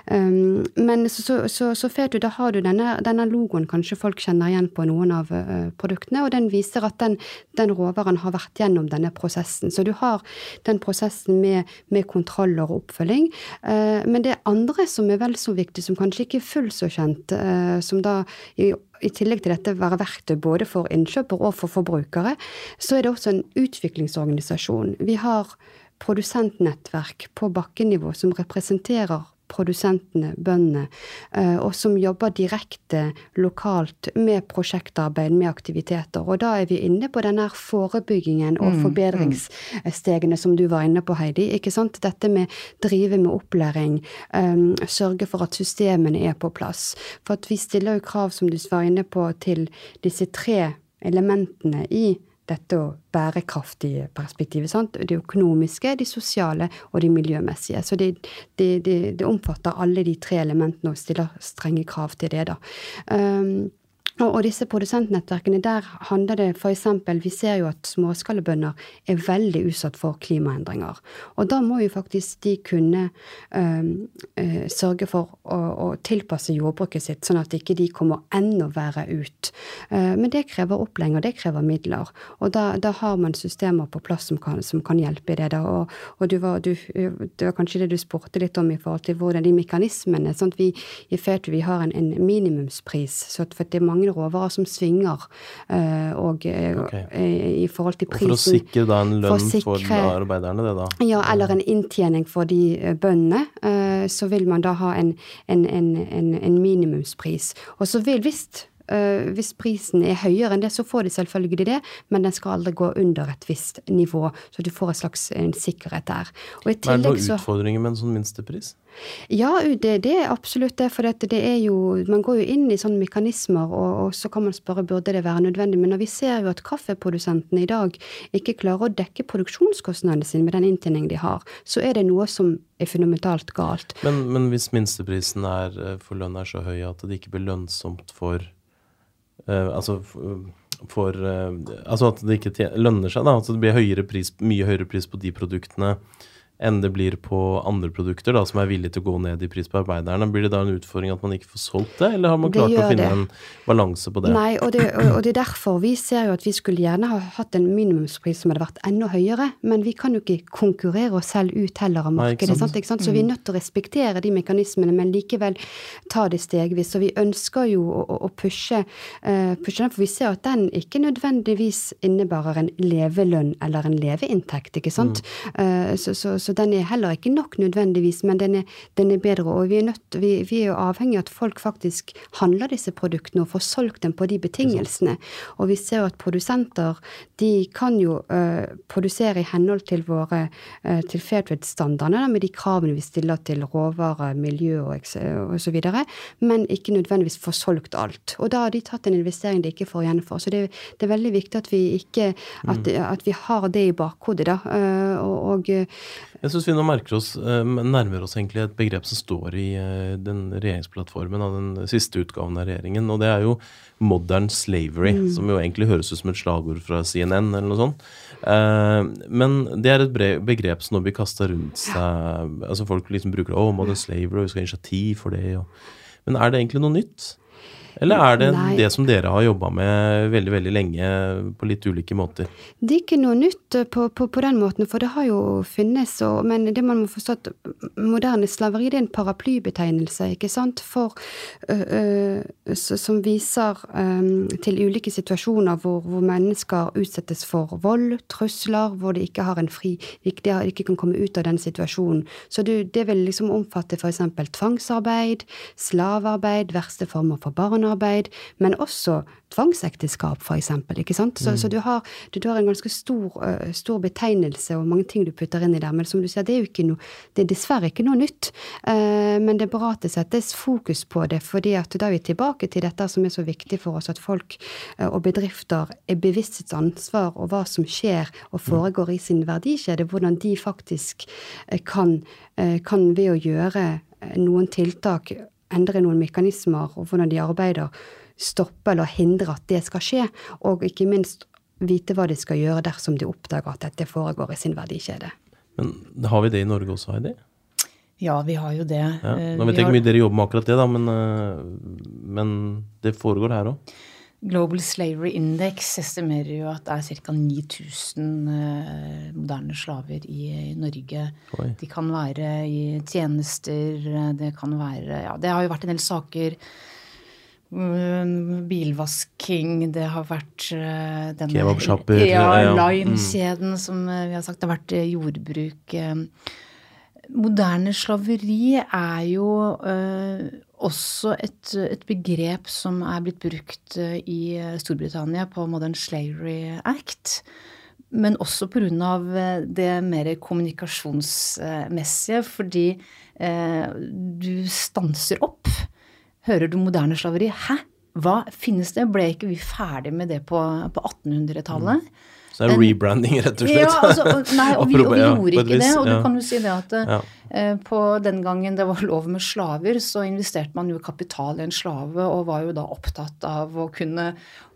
Eh. Men så, så, så, så du, da har du denne, denne, logoen kanskje folk kjenner igjen på noen av produktene, og den viser at den, den råvaren har vært gjennom denne prosessen. Så du har den prosessen med, med kontroller og oppfølging. Men det andre som er vel så viktig, som kanskje ikke ikke fullt så kjent, eh, som da i, i tillegg til dette være verktøy både for innkjøper og for forbrukere, så er det også en utviklingsorganisasjon. Vi har produsentnettverk på bakkenivå som representerer produsentene, bøndene, eh, og som jobber direkte lokalt med prosjektarbeid, med aktiviteter. Og da er vi inne på denne forebyggingen og mm, mm. forbedringsstegene som du var inne på, Heidi. ikke sant? Dette med drive med opplæring, um, sørge for at systemene er på plass. For at vi stiller jo krav, som du var inne på, til disse tre elementene i dette bærekraftige perspektivet. Sant? Det økonomiske, de sosiale og de miljømessige. Så det, det, det, det omfatter alle de tre elementene og stiller strenge krav til det. da. Um, og, disse produsentnettverkene, der handler det f.eks. Vi ser jo at småskalabønder er veldig utsatt for klimaendringer. Og da må jo faktisk de kunne øh, øh, sørge for å, å, tilpasse jordbruket sitt, sånn at ikke de kommer enda verre ut. Uh, men det krever opplæring, og det krever midler. Og da, da, har man systemer på plass som kan, som kan hjelpe i det. Da. Og, og du var, du, det var kanskje det du spurte litt om i forhold til hvordan de mekanismene sånn at Vi i FETU vi har en, en minimumspris. så for det er mange råvarer som svinger uh, og eh, okay. i, i forhold til prisen. Og for å sikre da en lønn for, sikre, for arbeiderne, det da? Ja, eller en inntjening for de bøndene. Uh, så vil man da ha en, en, en, en minimumspris. Og så vil, hvis Eh, hvis prisen er høyere enn det, så får de selvfølgelig det, men den skal aldri gå under et visst nivå. Så du får en slags en sikkerhet der. Og i tillegg, er det noen utfordringer med en sånn minstepris? Ja, det, det, er absolutt det. For det er jo Man går jo inn i sånne mekanismer, og, og, så kan man spørre burde det være nødvendig. Men når vi ser jo at kaffeprodusentene i dag ikke klarer å dekke produksjonskostnadene sine med den inntjeningen de har, så er det noe som er fundamentalt galt. Men, men hvis minsteprisen er, eh, for lønn er så høy at det ikke blir lønnsomt for altså for uh, Altså at det ikke lønner seg, da. Altså det blir høyere pris, mye høyere pris på de produktene enn det blir på andre produkter, da, som er villige til å gå ned i pris på arbeiderne. Blir det da en utfordring at man ikke får solgt det, eller har man klart å finne det. en balanse på det? Nei, og det, og, og det, er derfor vi ser jo at vi skulle gjerne ha hatt en minimumspris som hadde vært enda høyere, men vi kan jo ikke konkurrere oss selv ut heller av markedet. Nei, sant? Ikke sant? Så vi er mm. nødt til å respektere de mekanismene, men likevel ta det stegvis. Så vi ønsker jo å, å pushe, uh, pushe, den, for vi ser at den ikke nødvendigvis innebærer en levelønn eller en leveinntekt, ikke sant. Mm. Uh, så, så, så den er heller ikke nok nødvendigvis, men den er, den er bedre. Og vi er, nødt, vi, vi er jo avhengig av at folk faktisk handler disse produktene og får solgt dem på de betingelsene. Og vi ser jo at produsenter de kan jo uh, produsere i henhold til våre uh, til Fairtrade-standardene, med de kravene vi stiller til råvarer, miljø og osv., men ikke nødvendigvis får solgt alt. Og da har de tatt en investering de ikke får igjen for. Så det, det er veldig viktig at vi ikke at, mm. at vi har det i bakhodet, da. Uh, og, og jeg syns vi nå merker oss, eh, nærmer oss egentlig et begrep som står i eh, den regjeringsplattformen av den siste utgaven av regjeringen, og det er jo modern slavery, mm. som jo egentlig høres ut som et slagord fra CNN eller noe sånt. Eh, men det er et begrep som nå blir kasta rundt seg. altså Folk liksom bruker 'å, modern slavery', og vi skal ha initiativ for det. Men er det egentlig noe nytt? Eller er det Nei. det som dere har jobba med veldig veldig lenge på litt ulike måter? Det er ikke noe nytt eh, på, på, på den måten, for det har jo funnes. Og, men det man må forstå at moderne slaveri det er en paraplybetegnelse ikke sant, for, øh, øh, som viser øh, til ulike situasjoner hvor, hvor, mennesker utsettes for vold, trusler, hvor de ikke har en fri de ikke kan komme ut av den situasjonen. Så det, det vil liksom omfatte f.eks. tvangsarbeid, slavearbeid, verste former for barn barnearbeid, men også tvangsekteskap, f.eks. Ikke sant? Så, mm. så du, har, du, du, har, en ganske stor, uh, stor, betegnelse og mange ting du putter inn i der. Men som du sier, det er jo ikke noe, det er dessverre ikke noe nytt. Uh, men det er bra at det settes fokus på det, fordi at da er vi tilbake til dette som er så viktig for oss, at folk uh, og bedrifter er bevisst sitt ansvar og hva som skjer og mm. foregår i sin verdikjede, hvordan de faktisk kan, kan ved å gjøre noen tiltak endre noen mekanismer og hvordan de arbeider, stoppe eller hindre at det skal skje, og ikke minst vite hva de skal gjøre dersom de oppdager at dette foregår i sin verdikjede. Men har vi det i Norge også, Heidi? Ja, vi har jo det. Ja. Eh, Nå vet jeg ikke hvor mye dere jobber med akkurat det, da, men, eh, men det foregår her òg? Global Slavery Index estimerer jo at det er ca. 9000 uh, moderne slaver i, i Norge. Oi. De kan være i tjenester, det kan være Ja, det har jo vært en del saker. Uh, bilvasking, det har vært denne Kebabsjapper. Ja, mm. som uh, vi har sagt. Det har vært jordbruk. Moderne slaveri er jo også et, et, begrep som er blitt brukt eh, i Storbritannia på Modern Slavery Act. Men også pga. Eh, det mer kommunikasjonsmessige, fordi eh, du stanser opp. Hører du moderne slaveri? Hæ? Hva finnes det? Ble ikke vi ferdig med det på, på 1800-tallet? Mm. Det er rebranding, rett og slett. Ja, altså, nei, og vi, og vi gjorde ikke det. Og du kan jo si det at ja. eh, på den gangen det var lov med slaver, så investerte man jo kapital i en slave, og var jo da opptatt av å kunne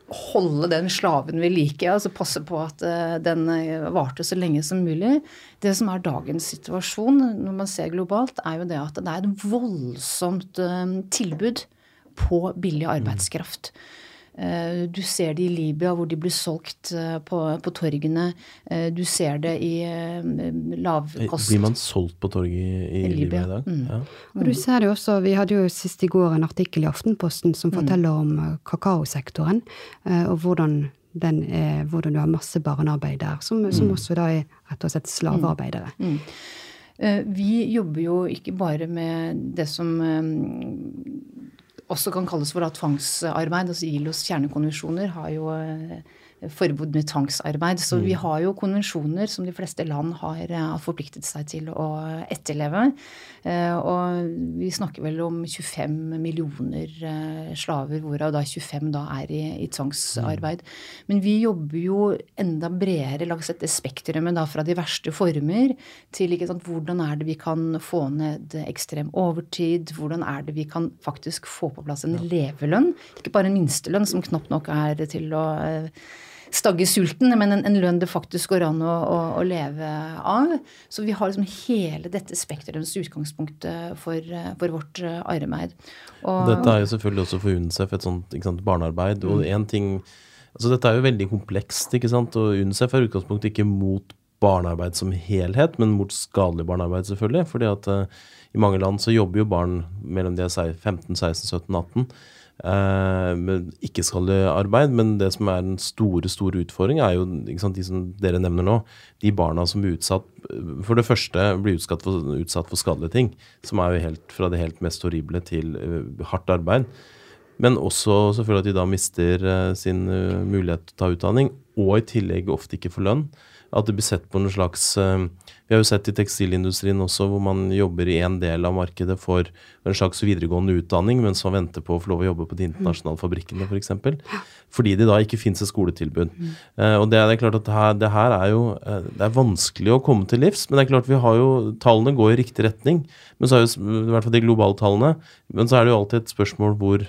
holde den slaven ved like, altså passe på at uh, den eh, varte så lenge som mulig. Det som er dagens situasjon når man ser globalt, er jo det at det er et voldsomt uh, tilbud på billig arbeidskraft. Mm. Eh, du ser det i Libya, hvor de blir solgt eh, på, på torgene. Eh, du ser det i lavkost Blir man solgt på torget i, i, Libya. i dag? Mm. Ja. Og du ser det også, Vi hadde jo sist i går en artikkel i Aftenposten som mm. forteller mm. om kakaosektoren, og hvordan, er, hvordan, du har masse barnearbeid der, som, som mm. også da er rett og slett slavearbeidere. Mm. Vi jobber jo ikke bare med det som også kan kalles for tvangsarbeid. altså ILOs kjernekonvensjoner har jo forbud med tvangsarbeid. Så vi mm. har jo konvensjoner som de fleste land har eh, forpliktet seg til å etterleve. Eh, og vi snakker vel om 25 millioner eh, slaver, hvorav da 25 da er i, i tvangsarbeid. Mm. Men vi jobber jo enda bredere langs dette spektrumet da fra de verste former til sant, hvordan er det vi kan få ned ekstrem overtid, hvordan er det vi kan faktisk få på plass en levelønn, ikke bare en minstelønn som knapt nok er til å stagge sulten, men en, en, lønn det faktisk går an å, å, å, leve av. Så vi har liksom hele dette spekterets utgangspunkt for, for, vårt arbeid. Og, dette er jo selvfølgelig også for UNICEF et sånt sant, barnearbeid. Mm. og en ting, altså Dette er jo veldig komplekst, ikke sant, og UNICEF er utgangspunktet ikke mot barnearbeid som helhet, men mot skadelig barnearbeid, selvfølgelig. fordi at uh, i mange land så jobber jo barn mellom de er 15, 16, 17, 18 eh, ikke-skadelig arbeid. Men det som er den store store utfordringen, er jo sant, de som dere nevner nå. De barna som blir utsatt For det første blir utsatt for, utsatt for skadelige ting. Som er jo helt fra det helt mest horrible til uh, hardt arbeid. Men også selvfølgelig at de da mister uh, sin uh, mulighet til å ta utdanning, og i tillegg ofte ikke får lønn. At det blir sett på noen slags vi har jo sett i tekstilindustrien også hvor man jobber i en del av markedet for en slags videregående utdanning, mens man venter på å få lov å jobbe på de internasjonale fabrikkene f.eks. For eksempel, fordi det da ikke fins et skoletilbud. Mm. Uh, og det, det, er klart at det her, det her er jo uh, det er vanskelig å komme til livs, men det er klart vi har jo Tallene går i riktig retning, men så er jo, i hvert fall de globale tallene. Men så er det jo alltid et spørsmål hvor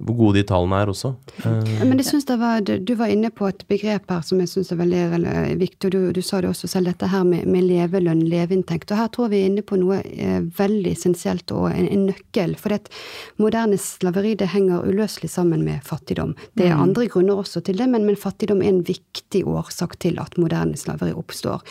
hvor gode de tallene er også. Men jeg synes var, Du var inne på et begrep her som jeg syns er veldig viktig. og du, du, sa det også selv, dette her med, med levelønn, leveinntekt. og Her tror vi er inne på noe eh, veldig essensielt og en, en nøkkel. For det moderne slaveri det henger uløselig sammen med fattigdom. Det er mm. andre grunner også til det, men, men, fattigdom er en viktig årsak til at moderne slaveri oppstår.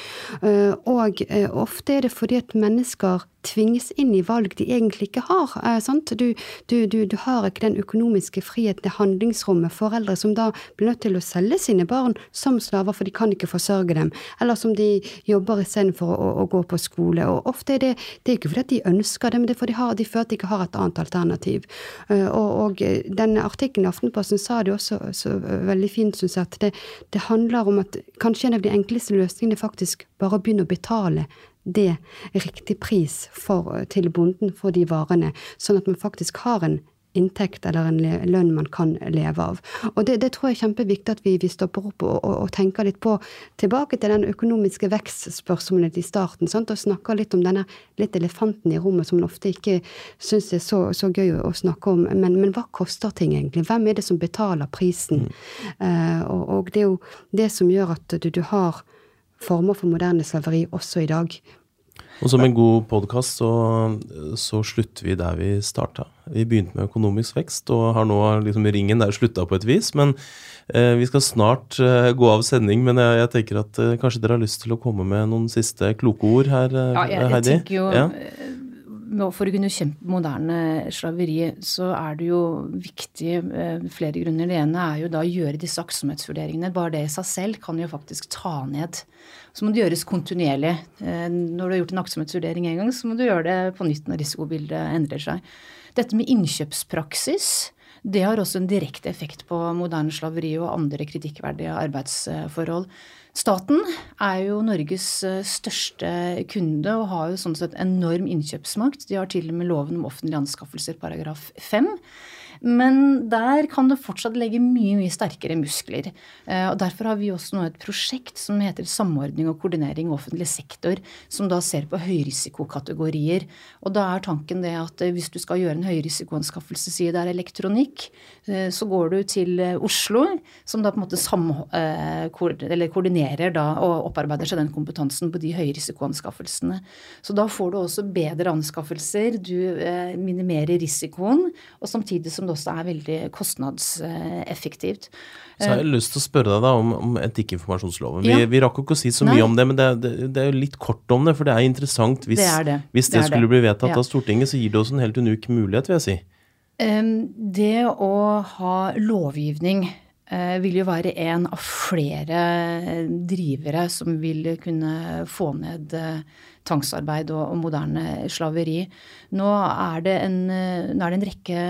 Uh, og uh, ofte er det fordi at mennesker tvinges inn i valg de egentlig ikke har. Eh, du, du, du, du, har ikke den økonomiske friheten, det handlingsrommet. Foreldre som da blir nødt til å selge sine barn som slaver, for de kan ikke forsørge dem. Eller som de jobber istedenfor å, å gå på skole. Og ofte er det, det er ikke fordi de ønsker det, men det er fordi de, har, de føler at de ikke har et annet alternativ. Eh, og, og denne artikkelen i Aftenposten sa det også så veldig fint, syns jeg, at det, det handler om at kanskje en av de enkleste løsningene faktisk bare å begynne å betale det riktig pris for, til bonden for de varene, sånn at man faktisk har en inntekt eller en lønn man kan leve av. Og det, det tror jeg er kjempeviktig at vi, vi stopper opp og, og, og, tenker litt på. Tilbake til den økonomiske vekstspørsmålet i starten, sant? og snakker litt om denne litt elefanten i rommet som man ofte ikke syns er så, så, gøy å, snakke om. Men, men, hva koster ting egentlig? Hvem er det som betaler prisen? Mm. Uh, og, og, det er jo det som gjør at du, du har former for moderne slaveri også i dag. Og som en god podkast så, så, slutter vi der vi starta. Vi begynte med økonomisk vekst og har nå liksom ringen der slutta på et vis. Men eh, vi skal snart eh, gå av sending. Men jeg, jeg tenker at eh, kanskje dere har lyst til å komme med noen siste kloke ord her, eh, ja, jeg, Heidi? Jeg tenker jo, ja? For å kunne kjempe moderne slaveri, så er det jo viktig eh, flere grunner. Det ene er jo da å gjøre disse aktsomhetsvurderingene. Bare det i seg selv kan jo faktisk ta ned. Så må det gjøres kontinuerlig. Eh, når du har gjort en aktsomhetsvurdering en gang, så må du gjøre det på nytt når risikobildet endrer seg. Dette med innkjøpspraksis. Det har også en direkte effekt på moderne slaveri og andre kritikkverdige arbeidsforhold. Staten er jo Norges eh, største kunde og har jo sånn sett enorm innkjøpsmakt. De har til og med loven om offentlige anskaffelser, paragraf 5. Men der kan det fortsatt legge mye mye sterkere muskler. Eh, og Derfor har vi også nå et prosjekt som heter Samordning og koordinering i offentlig sektor, som da ser på høyrisikokategorier. Og da er tanken det at eh, hvis du skal gjøre en høyrisikoanskaffelse, sier det er elektronikk, eh, så går du til Oslo, som da på en måte koordinerer da, og opparbeider seg den kompetansen på de høyrisikoanskaffelsene. Så da får du også bedre anskaffelser, du minimerer risikoen, og samtidig som det også er veldig kostnadseffektivt. Så jeg har lyst til å spørre deg da om, om etikkinformasjonsloven. Vi, ja. vi rakk ikke å si så mye Nei. om det, men det, det, det, er jo litt kort om det. For det er interessant. Hvis det, det. Hvis skulle bli vedtatt ja. av Stortinget, så gir det oss en helt unik mulighet, vil jeg si. Det å ha lovgivning uh, vil jo være en av flere drivere som vil kunne få ned uh, tvangsarbeid og, og, moderne slaveri. Nå er, det en, nå er det en rekke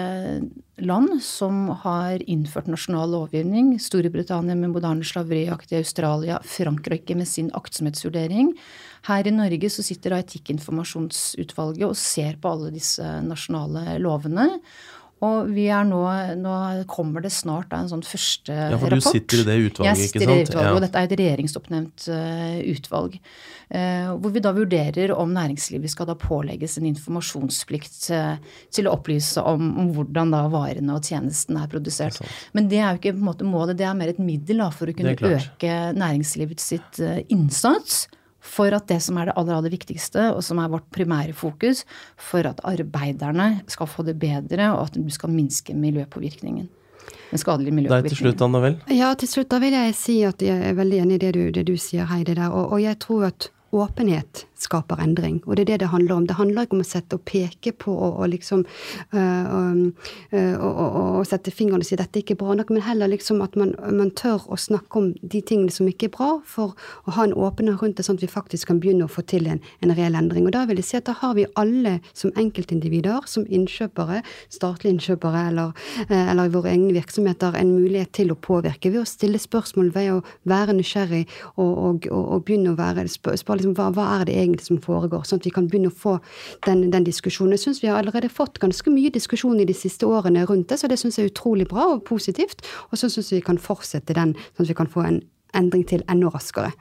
land som har innført nasjonal lovgivning. Storbritannia med moderne slaveriakt i Australia, Frankrike med sin aktsomhetsvurdering. Her i Norge så sitter da Etikkinformasjonsutvalget og ser på alle disse nasjonale lovene. Og vi er nå, nå kommer det snart da, en sånn første rapport. Ja, for du sitter i det utvalget, ikke sant? Jeg sitter i det utvalget, ja. og dette er et regjeringsoppnevnt uh, utvalg. Uh, hvor vi da vurderer om næringslivet skal da pålegges en informasjonsplikt uh, til å opplyse om, om, hvordan da varene og tjenesten er produsert. Er Men det er jo ikke på en måte målet, det er mer et middel da, for å kunne øke næringslivets sitt innsats for at det som er det aller, aller viktigste, og som er vårt primære fokus, for at arbeiderne skal få det bedre, og at du skal minske miljøpåvirkningen. Den skadelige miljøpåvirkningen. Deg til slutt, Anna Vel? Ja, til slutt da vil jeg si at jeg er veldig enig i det du, det du sier, Heidi, der. Og, og jeg tror at åpenhet skaper endring. Og det er det det handler om. Det handler ikke om å sette og peke på og, og liksom øh, øh, og, og, sette fingeren og si dette er ikke bra nok, men heller liksom at man, man, tør å snakke om de tingene som ikke er bra, for å ha en åpenhet rundt det, sånn at vi faktisk kan begynne å få til en, en reell endring. Og da vil jeg si at da har vi alle som enkeltindivider, som innkjøpere, statlige innkjøpere eller, øh, eller i våre egne virksomheter, en mulighet til å påvirke ved å stille spørsmål, ved å være nysgjerrig og, begynne å være spørre liksom, hva, hva er det egentlig egentlig som foregår, sånn at vi kan begynne å få den, den diskusjonen. Jeg syns vi har allerede fått ganske mye diskusjon i de siste årene rundt det, så det syns jeg er utrolig bra og positivt. Og så syns vi kan fortsette den, sånn at vi kan få en endring til enda raskere.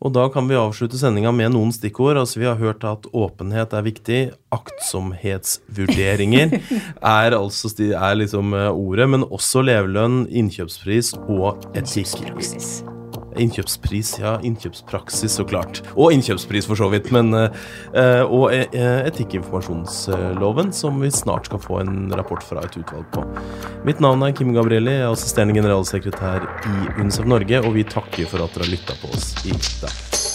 Og da kan vi avslutte sendinga med noen stikkord. Altså Vi har hørt at åpenhet er viktig. Aktsomhetsvurderinger er altså er liksom eh, ordet, men også levelønn, innkjøpspris og etikk. Innkjøpspris, ja. Innkjøpspraksis, så klart. Og innkjøpspris, for så vidt. Men, uh, og uh, etikkinformasjonsloven, som vi snart skal få en rapport fra et utvalg på. Mitt navn er Kim Gabrielli, jeg er assisterende generalsekretær i UNICEF Norge, og vi takker for at dere har lytta på oss i dag.